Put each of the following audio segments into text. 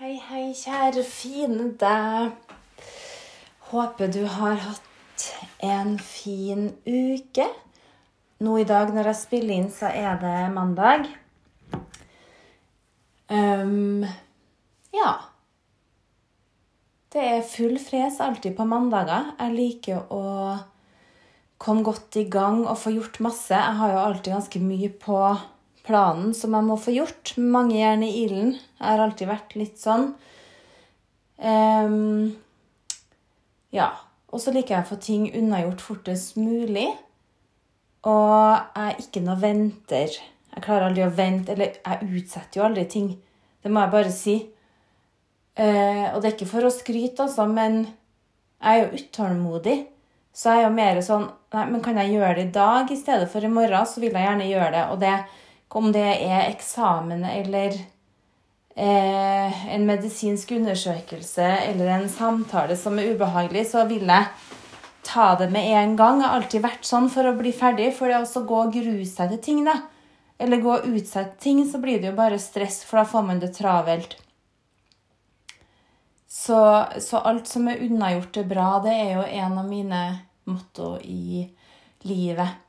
Hei, hei, kjære fine deg. Håper du har hatt en fin uke. Nå i dag når jeg spiller inn, så er det mandag. Um, ja. Det er full fres alltid på mandager. Jeg liker å komme godt i gang og få gjort masse. Jeg har jo alltid ganske mye på planen som jeg må få gjort. Mange jern i ilden. Jeg har alltid vært litt sånn. Um, ja. Og så liker jeg å få ting unnagjort fortest mulig. Og jeg er ikke noe venter. Jeg klarer aldri å vente. Eller jeg utsetter jo aldri ting. Det må jeg bare si. Uh, og det er ikke for å skryte, altså, men jeg er jo utålmodig. Så jeg er jo mer sånn Nei, men kan jeg gjøre det i dag i stedet for i morgen, så vil jeg gjerne gjøre det. Og det, om det er eksamen eller eh, en medisinsk undersøkelse eller en samtale som er ubehagelig, så vil jeg ta det med en gang. Jeg har alltid vært sånn for å bli ferdig. For det å gå og grue seg til ting, da, eller gå og utsette ting, så blir det jo bare stress, for da får man det travelt. Så, så alt som er unnagjort, er bra. Det er jo en av mine motto i livet.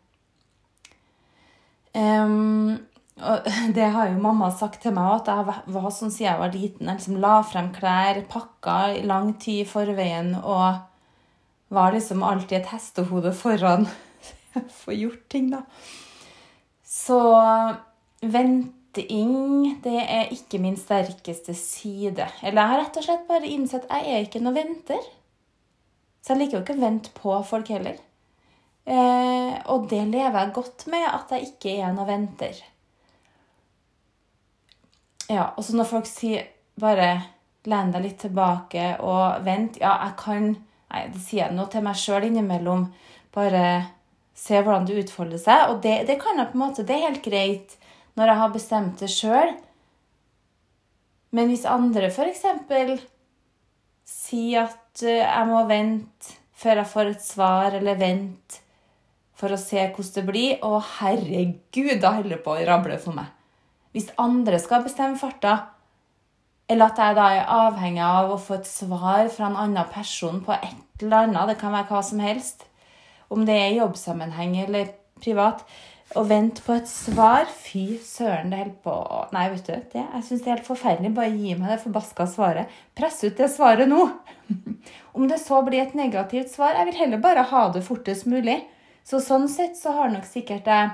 Em, og det har jo mamma sagt til meg at jeg var- sånn siden jeg var liten. Jeg liksom la frem klær, pakka i lang tid i forveien og var liksom alltid et hestehode foran å få gjort ting, da. Så venting, det er ikke min sterkeste side. Eller jeg har rett og slett bare innsett at jeg er ikke noe venter. Så jeg liker jo ikke å vente på folk heller. Eh, og det lever jeg godt med, at jeg ikke er noe venter. Ja, og så når folk sier bare len deg litt tilbake og vent Ja, jeg kan Nei, det sier jeg nå til meg sjøl innimellom. Bare se hvordan det utfolder seg. Og det, det kan jeg på en måte Det er helt greit når jeg har bestemt det sjøl. Men hvis andre f.eks. sier at eh, jeg må vente før jeg får et svar, eller vente for å se hvordan det blir Å, herregud, da holder det på å rable for meg. Hvis andre skal bestemme farta, eller at jeg da er avhengig av å få et svar fra en annen person på et eller annet, det kan være hva som helst, om det er i jobbsammenheng eller privat, å vente på et svar Fy søren, det holder på å Nei, vet du, det, jeg syns det er helt forferdelig. Bare gi meg det forbaska svaret. Press ut det svaret nå! Om det så blir et negativt svar, jeg vil heller bare ha det fortest mulig. Så sånn sett så har nok sikkert jeg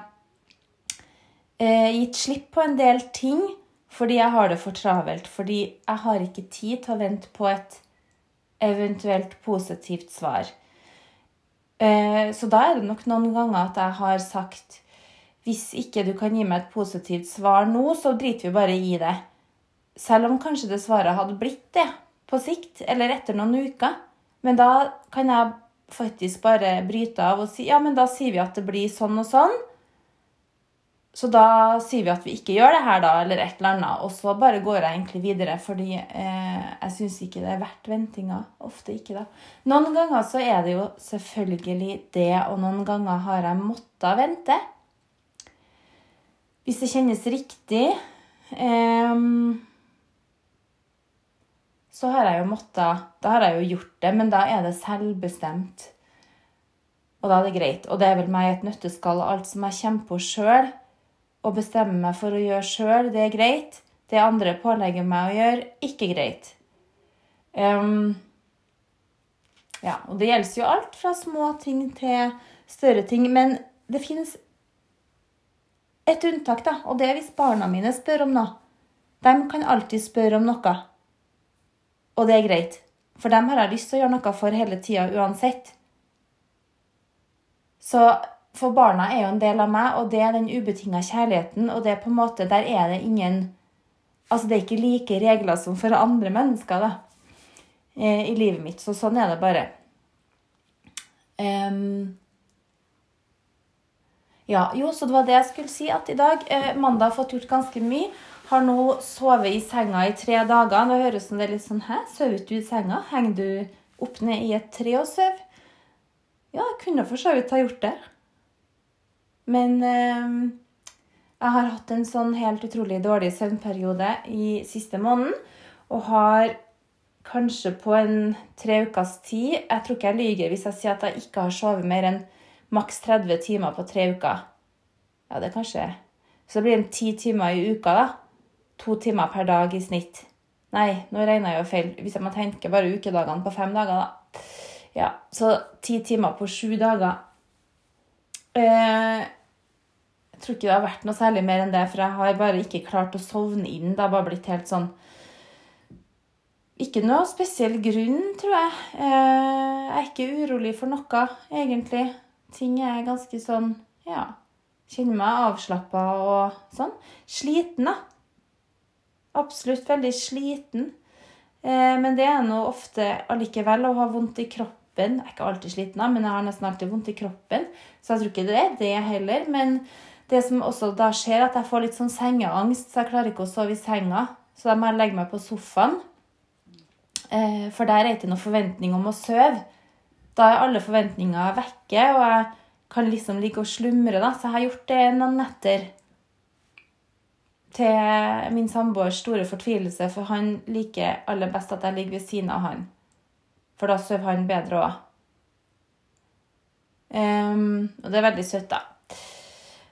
eh, gitt slipp på en del ting fordi jeg har det for travelt. Fordi jeg har ikke tid til å vente på et eventuelt positivt svar. Eh, så da er det nok noen ganger at jeg har sagt hvis ikke du kan gi meg et positivt svar nå, så driter vi bare i det. Selv om kanskje det svaret hadde blitt det på sikt, eller etter noen uker. Men da kan jeg faktisk bare bryte av og si ja, men da sier vi at det blir sånn og sånn. Så da sier vi at vi ikke gjør det her, da, eller et eller annet. Og så bare går jeg egentlig videre, fordi eh, jeg syns ikke det er verdt ventinga. Ofte ikke, da. Noen ganger så er det jo selvfølgelig det, og noen ganger har jeg måttet vente. Hvis det kjennes riktig eh, så har jeg jo måttet Da har jeg jo gjort det, men da er det selvbestemt. Og da er det greit. Og det er vel meg et nøtteskall. Alt som jeg kommer på sjøl og bestemme meg for å gjøre sjøl, det er greit. Det andre pålegger meg å gjøre, ikke greit. Um, ja, og det gjelder jo alt fra små ting til større ting. Men det finnes et unntak, da, og det er hvis barna mine spør om noe. De kan alltid spørre om noe. Og det er greit. For dem har jeg lyst til å gjøre noe for hele tida uansett. Så for barna er jo en del av meg, og det er den ubetinga kjærligheten. Og det er på en måte, der er det ingen Altså, det er ikke like regler som for andre mennesker da, eh, i livet mitt. Så sånn er det bare. Um, ja, jo, så det var det jeg skulle si. At i dag, eh, mandag, har fått gjort ganske mye. Har nå sovet i senga i tre dager. Nå høres det litt sånn Hæ, sover du i senga? Henger du opp ned i et tre og sover? Ja, jeg kunne for så vidt ha gjort det. Men eh, jeg har hatt en sånn helt utrolig dårlig søvnperiode i siste måneden. og har kanskje på en tre ukers tid Jeg tror ikke jeg lyver hvis jeg sier at jeg ikke har sovet mer enn maks 30 timer på tre uker. Ja, det er kanskje Så det blir det ti timer i uka, da. To timer per dag i snitt. Nei, nå regner jeg jo feil. Hvis man tenker bare ukedagene på fem dager, da. Ja, så ti timer på sju dager. Eh, jeg tror ikke det har vært noe særlig mer enn det, for jeg har bare ikke klart å sovne inn. Det har bare blitt helt sånn Ikke noe spesiell grunn, tror jeg. Eh, jeg er ikke urolig for noe, egentlig. Ting er ganske sånn Ja. Kjenner meg avslappa og sånn. Sliten, da. Absolutt veldig sliten. Eh, men det er nå ofte allikevel å ha vondt i kroppen. Jeg er ikke alltid sliten, men jeg har nesten alltid vondt i kroppen. Så jeg tror ikke det er det heller. Men det som også da skjer, at jeg får litt sånn sengeangst, så jeg klarer ikke å sove i senga. Så da må jeg legge meg på sofaen. Eh, for der er det ikke noen forventning om å sove. Da er alle forventninger vekke, og jeg kan liksom ligge og slumre, da. Så jeg har gjort det noen netter. Til min samboers store fortvilelse, for han liker aller best at jeg ligger ved siden av han. For da sover han bedre òg. Um, og det er veldig søtt, da.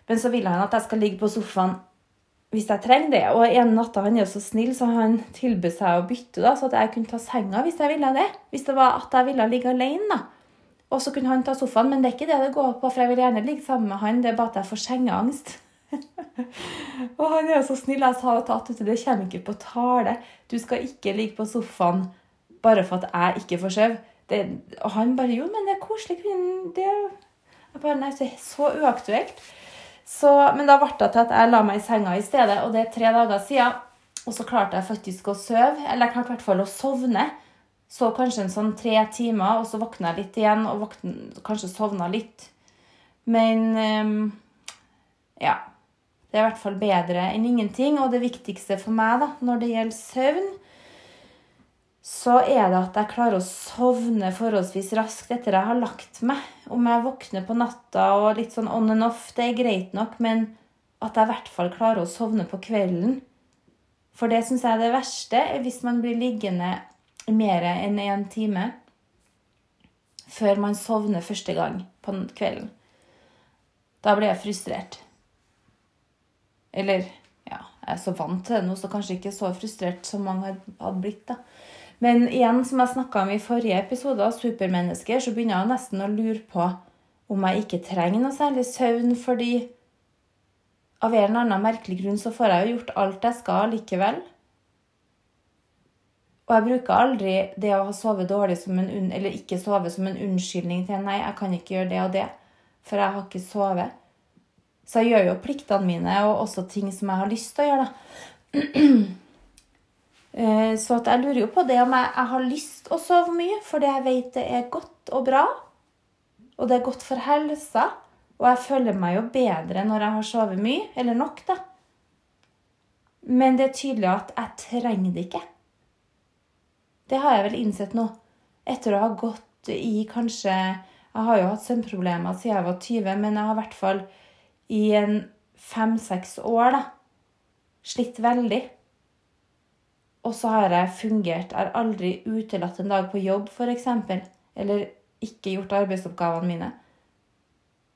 Men så vil han at jeg skal ligge på sofaen hvis jeg trenger det. Og en natt han er så snill, så han tilbød seg å bytte, da, så at jeg kunne ta senga hvis jeg ville det. Hvis det var at jeg ville ligge alene, da. Og så kunne han ta sofaen, men det er ikke det det går på, for jeg vil gjerne ligge sammen med han. Det er bare at jeg får sengeangst. og han er så snill. Jeg sa at det kommer ikke på tale. Du skal ikke ligge på sofaen bare for at jeg ikke får sove. Og han bare Jo, men det er koselig. Det jeg bare, nei, er så uaktuelt. Så, men da ble det til at jeg la meg i senga i stedet, og det er tre dager siden. Og så klarte jeg faktisk å sove. Eller jeg klarte i hvert fall å sovne. Så kanskje en sånn tre timer, og så våkna jeg litt igjen, og våkna, kanskje sovna litt. Men um, ja. Det er i hvert fall bedre enn ingenting. Og det viktigste for meg da, når det gjelder søvn, så er det at jeg klarer å sovne forholdsvis raskt etter jeg har lagt meg. Om jeg våkner på natta og litt sånn on and off, det er greit nok, men at jeg i hvert fall klarer å sovne på kvelden. For det syns jeg er det verste, hvis man blir liggende mer enn én time før man sovner første gang på kvelden. Da blir jeg frustrert. Eller ja, jeg er så vant til det nå, så kanskje ikke så frustrert som mange hadde blitt. da. Men igjen, som jeg snakka om i forrige episode av Supermennesker, så begynner jeg nesten å lure på om jeg ikke trenger noe særlig søvn, fordi av en eller annen merkelig grunn så får jeg jo gjort alt jeg skal likevel. Og jeg bruker aldri det å ha sovet dårlig en, eller ikke sove som en unnskyldning til nei, jeg kan ikke gjøre det og det, for jeg har ikke sovet. Så jeg gjør jo pliktene mine, og også ting som jeg har lyst til å gjøre, da. Eh, så jeg lurer jo på det om jeg, jeg har lyst å sove mye, fordi jeg vet det er godt og bra. Og det er godt for helsa. Og jeg føler meg jo bedre når jeg har sovet mye, eller nok, da. Men det er tydelig at jeg trenger det ikke. Det har jeg vel innsett nå. Etter å ha gått i kanskje Jeg har jo hatt søvnproblemer siden jeg var 20, men jeg har i hvert fall i en fem-seks år da, slitt veldig. Og så har jeg fungert. Jeg har aldri utelatt en dag på jobb, f.eks. Eller ikke gjort arbeidsoppgavene mine.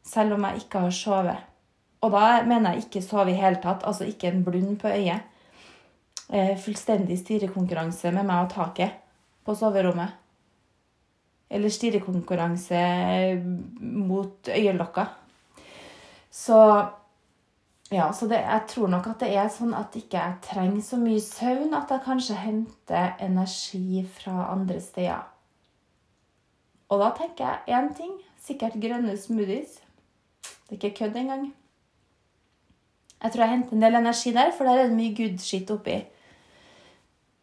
Selv om jeg ikke har sovet. Og da mener jeg ikke sove i hele tatt. Altså ikke en blund på øyet. Eh, fullstendig styrekonkurranse med meg og taket på soverommet. Eller styrekonkurranse mot øyelokka. Så ja, så det, jeg tror nok at det er sånn at ikke jeg trenger så mye søvn. At jeg kanskje henter energi fra andre steder. Og da tenker jeg én ting. Sikkert grønne smoothies. Det er ikke kødd engang. Jeg tror jeg henter en del energi der, for der er det mye good shit oppi.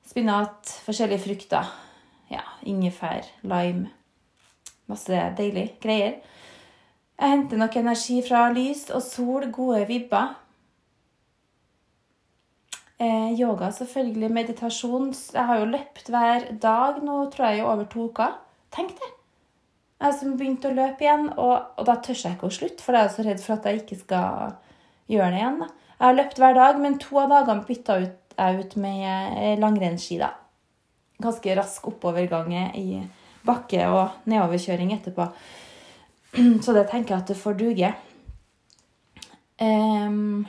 Spinat, forskjellige frukter ja, ingefær, lime. Masse deilig greier. Jeg henter nok energi fra lys og sol, gode vibber. Eh, yoga, selvfølgelig. Meditasjon. Jeg har jo løpt hver dag nå, tror jeg, i over to uker. Tenk det! Jeg har begynt å løpe igjen, og, og, da tør jeg ikke å slutte, for jeg er så redd for at jeg ikke skal gjøre det igjen. Da. Jeg har løpt hver dag, men to av dagene bytta jeg ut med eh, langrennsski. da. ganske rask oppovergang i bakke og nedoverkjøring etterpå. Så det tenker jeg at det får duge. Um,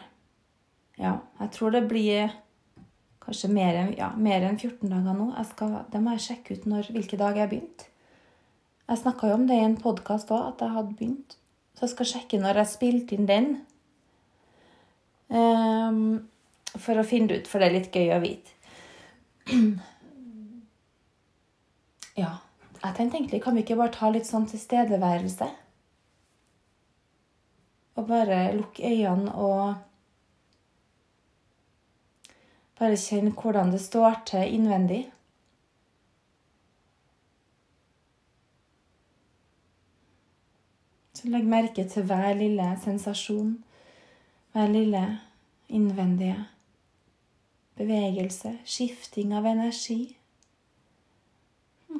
ja, jeg tror det blir kanskje mer enn ja, en 14 dager nå. Skal, det må jeg sjekke ut når, hvilke dager jeg har begynt. Jeg snakka jo om det i en podkast òg, at jeg hadde begynt. Så jeg skal sjekke når jeg spilte inn den. Um, for å finne det ut, for det er litt gøy å vite. Ja. Jeg tenkte egentlig, kan vi ikke bare ta litt sånn tilstedeværelse? Og bare lukke øynene og bare kjenne hvordan det står til innvendig. Så legg merke til hver lille sensasjon, hver lille innvendige bevegelse, skifting av energi.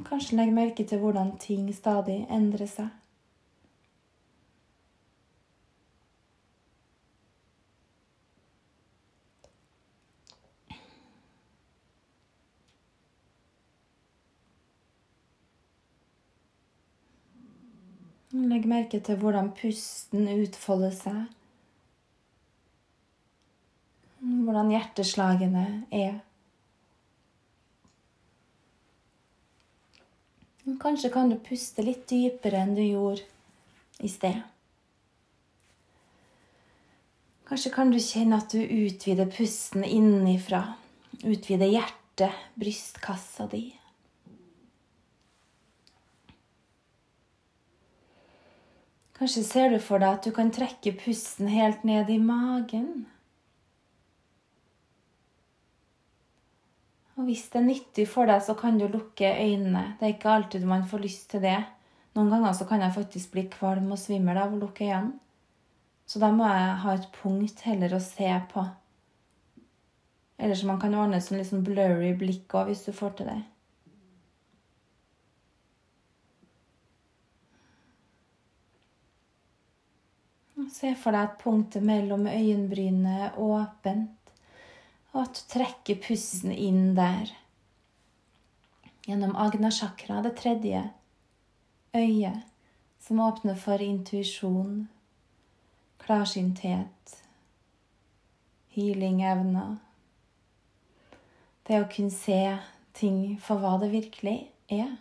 Kanskje legg merke til hvordan ting stadig endrer seg. Legg merke til hvordan pusten utfolder seg. Hvordan hjerteslagene er. Kanskje kan du puste litt dypere enn du gjorde i sted. Kanskje kan du kjenne at du utvider pusten innenfra. Utvider hjertet, brystkassa di. Kanskje ser du for deg at du kan trekke pusten helt ned i magen. Og hvis det er nyttig for deg, så kan du lukke øynene. Det er ikke alltid man får lyst til det. Noen ganger så kan jeg faktisk bli kvalm og svimmel av å lukke øynene. Så da må jeg ha et punkt heller å se på. Eller så man kan ordne sånn litt sånn blurry blikk òg, hvis du får til det. Se for deg at punktet mellom øyenbrynene er åpent, og at du trekker pusten inn der. Gjennom agna det tredje øyet, som åpner for intuisjon, klarsynthet, healing-evner. Det å kunne se ting for hva det virkelig er.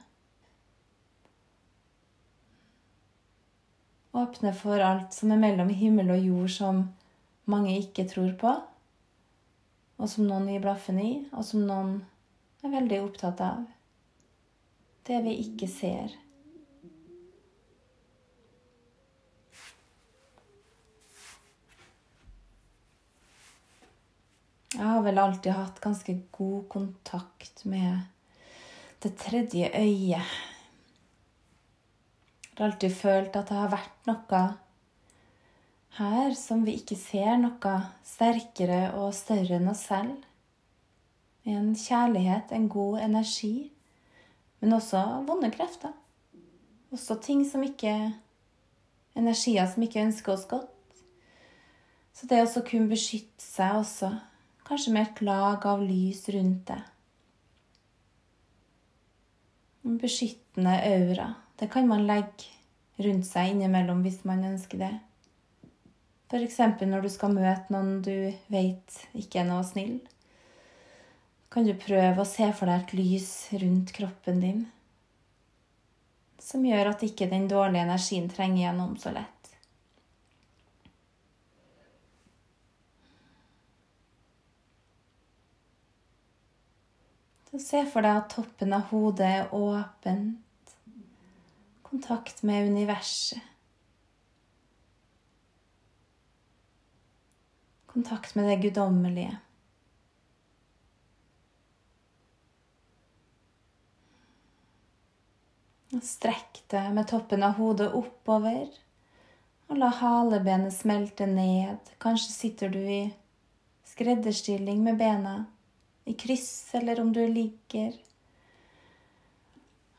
Åpne for alt som er mellom himmel og jord, som mange ikke tror på, og som noen gir blaffen i, og som noen er veldig opptatt av. Det vi ikke ser. Jeg har vel alltid hatt ganske god kontakt med det tredje øyet har alltid følt at det har vært noe her som vi ikke ser, noe sterkere og større enn oss selv. En kjærlighet, en god energi, men også vonde krefter. Også ting som ikke Energier som ikke ønsker oss godt. Så det å kunne beskytte seg også, kanskje med et lag av lys rundt det. En beskyttende aura. Det kan man legge rundt seg innimellom hvis man ønsker det. F.eks. når du skal møte noen du vet ikke er noe snill. Kan du prøve å se for deg et lys rundt kroppen din som gjør at ikke den dårlige energien trenger gjennom så lett. Se for deg at toppen av hodet er åpen kontakt med universet. Kontakt med det guddommelige. Strekk deg med toppen av hodet oppover, og la halebenet smelte ned. Kanskje sitter du i skredderstilling med bena i kryss, eller om du ligger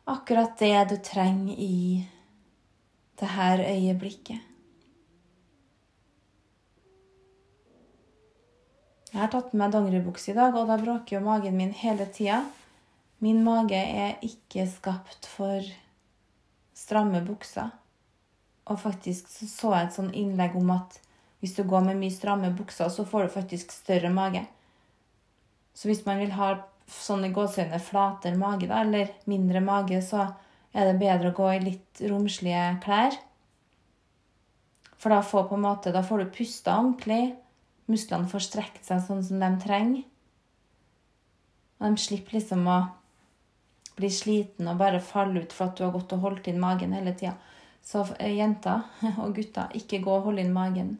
akkurat det du trenger i det her øyeblikket. Jeg har tatt med meg dongeribukse i dag, og da bråker jo magen min hele tida. Min mage er ikke skapt for stramme bukser. Og faktisk så, så jeg et sånn innlegg om at hvis du går med mye stramme bukser, så får du faktisk større mage. Så hvis man vil ha sånn i gåseøyne flatere mage, da, eller mindre mage, så er det bedre å gå i litt romslige klær. For da får, måte, da får du pusta ordentlig. Musklene får strekt seg sånn som de trenger. Og de slipper liksom å bli sliten og bare falle ut for at du har gått og holdt inn magen hele tida. Så jenter og gutter, ikke gå og hold inn magen.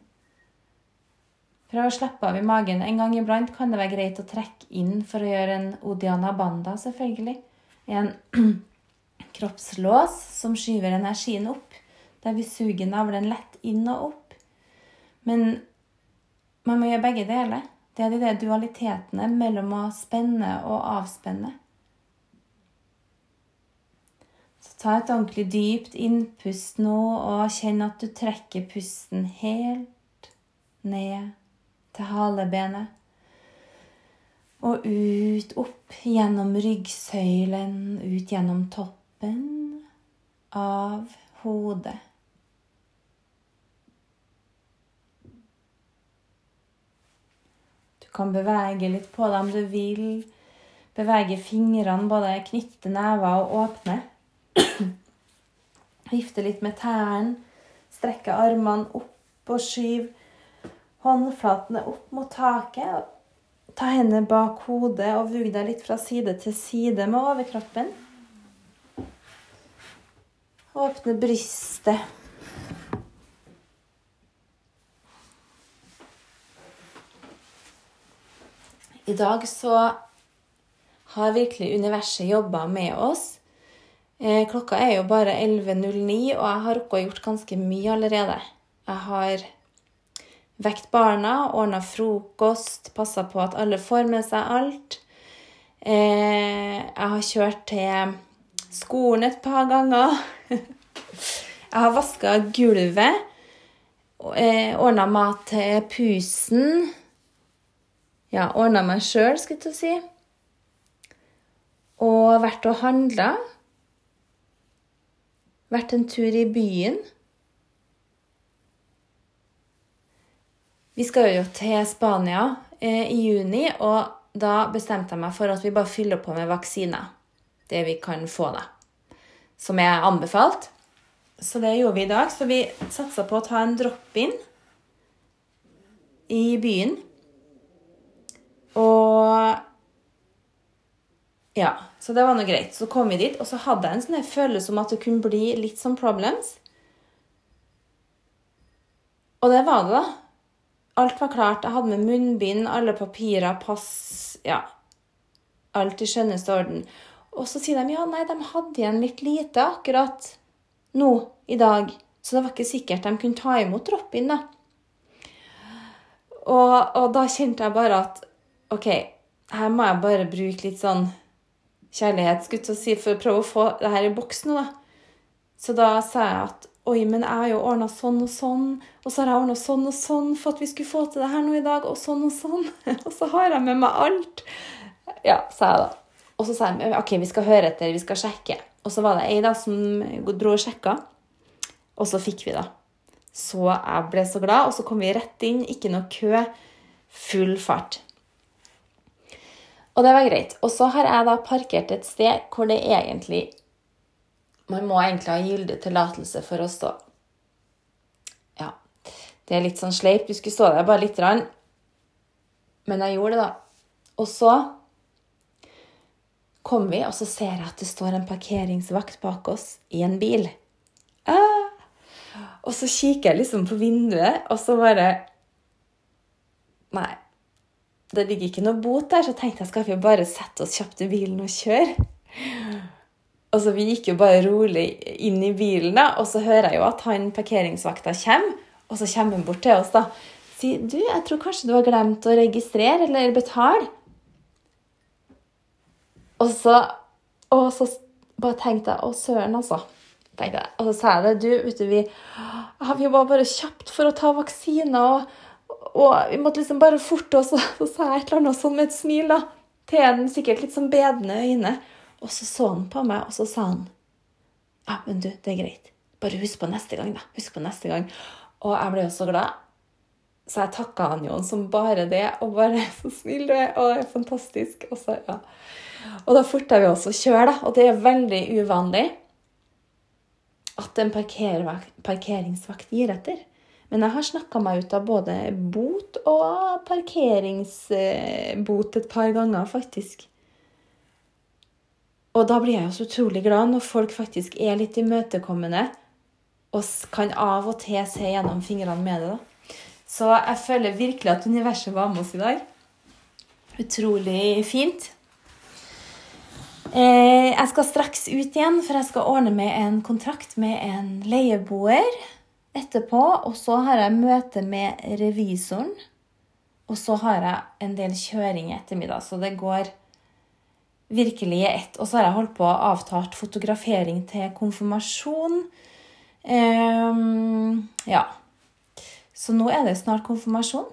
Prøv å slippe av i magen. En gang iblant kan det være greit å trekke inn for å gjøre en Odiana Banda, selvfølgelig. En kroppslås som skyver energien opp, der vi suger navlen lett inn og opp. Men man må gjøre begge deler. Det er de der dualitetene mellom å spenne og avspenne. Så ta et ordentlig dypt innpust nå, og kjenn at du trekker pusten helt ned til halebenet. Og ut, opp gjennom ryggsøylen, ut gjennom toppen av hodet. Du kan bevege litt på deg om du vil. Bevege fingrene, både knytte never og åpne. Vifte litt med tærne. Strekke armene opp og skyve håndflatene opp mot taket. Ta hendene bak hodet og vugg deg litt fra side til side med overkroppen. Åpne brystet. I dag så har virkelig universet jobba med oss. Eh, klokka er jo bare 11.09, og jeg har rukket å gjort ganske mye allerede. Jeg har vekt barna, ordna frokost, passa på at alle får med seg alt. Eh, jeg har kjørt til skolen et par ganger. jeg har vaska gulvet. Eh, ordna mat til pusen. Ja, ordna meg sjøl, skulle jeg til å si. Og vært og handla. Vært en tur i byen. Vi skal jo til Spania eh, i juni, og da bestemte jeg meg for at vi bare fyller på med vaksiner. Det vi kan få, da. Som er anbefalt. Så det gjorde vi i dag. Så vi satsa på å ta en drop-in i byen. Og Ja, så det var nå greit. Så kom vi dit, og så hadde jeg en sånn følelse om at det kunne bli litt sånn problems. Og det var det, da. Alt var klart. Jeg hadde med munnbind, alle papirer, pass Ja. Alt i skjønneste orden. Og så sier de ja, nei, de hadde igjen litt lite akkurat nå i dag. Så det var ikke sikkert de kunne ta imot drop-in, da. Og, og, da kjente jeg bare at OK, her må jeg bare bruke litt sånn kjærlighet skulle si, for å prøve å få det her i boks nå, da. Så da sa jeg at Oi, men jeg har jo ordna sånn og sånn, og så har jeg ordna sånn og sånn for at vi skulle få til det her nå i dag, og sånn og sånn. Og så har jeg med meg alt. Ja, sa jeg da. Og så sa jeg OK, vi skal høre etter, vi skal sjekke. Og så var det ei da som dro og sjekka, og så fikk vi, da. Så jeg ble så glad, og så kom vi rett inn, ikke noe kø, full fart. Og det var greit. Og så har jeg da parkert et sted hvor det egentlig man må egentlig ha gyldig tillatelse for å stå. Ja, det er litt sånn sleip. Du skulle stå der bare lite grann. Men jeg gjorde det, da. Og så kom vi, og så ser jeg at det står en parkeringsvakt bak oss i en bil. Ah! Og så kikker jeg liksom på vinduet, og så bare Nei. Det ligger ikke noe bot der, så tenkte jeg skal vi bare sette oss kjapt i bilen og kjøre. Altså, Vi gikk jo bare rolig inn i bilen, da, og så hører jeg jo at han parkeringsvakta kommer. Og så kommer han bort til oss da. Sier du, jeg tror kanskje du har glemt å registrere eller betale. Og så, og så bare tenkte jeg Å, søren, altså. tenkte. Og så sa jeg det. Du, vet du, vi, vi var bare kjapt for å ta vaksiner, og, og, vi måtte liksom bare forte oss. Og så sa jeg et eller annet sånn med et smil da, til en sikkert litt sånn bedende øyne. Og så så han på meg, og så sa han Ja, men du, det er greit. Bare husk på neste gang, da. Husk på neste gang. Og jeg ble jo så glad. Så jeg takka han jo som bare det, og bare så snill du er, og det er fantastisk. Og, så, ja. og da forta vi oss å kjøre, da. Og det er veldig uvanlig at en parkeringsvakt gir etter. Men jeg har snakka meg ut av både bot og parkeringsbot et par ganger, faktisk. Og da blir jeg jo så utrolig glad når folk faktisk er litt imøtekommende og kan av og til se gjennom fingrene med det. da. Så jeg føler virkelig at universet var med oss i dag. Utrolig fint. Eh, jeg skal straks ut igjen, for jeg skal ordne med en kontrakt med en leieboer etterpå. Og så har jeg møte med revisoren. Og så har jeg en del kjøring i ettermiddag, så det går virkelig er ett. Og så har jeg holdt på å avtalt fotografering til konfirmasjon. Um, ja. Så nå er det snart konfirmasjon.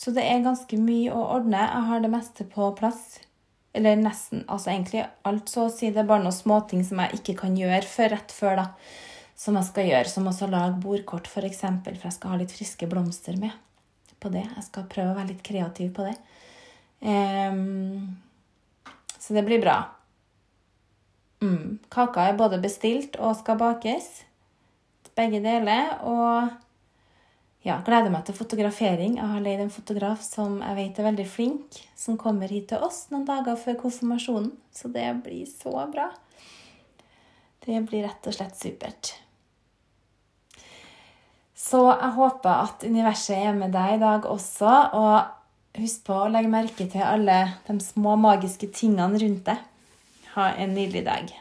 Så det er ganske mye å ordne. Jeg har det meste på plass. Eller nesten. Altså egentlig alt, så å si. Det er bare noen småting som jeg ikke kan gjøre før rett før, da. Som jeg skal gjøre. Som å lage bordkort, f.eks. For, eksempel, for jeg skal ha litt friske blomster med på det. Jeg skal prøve å være litt kreativ på det. Um, så det blir bra. Mm. Kaka er både bestilt og skal bakes. Begge deler. Og ja, gleder meg til fotografering. Jeg har leid en fotograf som jeg vet er veldig flink, som kommer hit til oss noen dager før konfirmasjonen. Så det blir så bra. Det blir rett og slett supert. Så jeg håper at universet er med deg i dag også. Og husk på å legge merke til alle de små magiske tingene rundt deg. Ha en nydelig dag.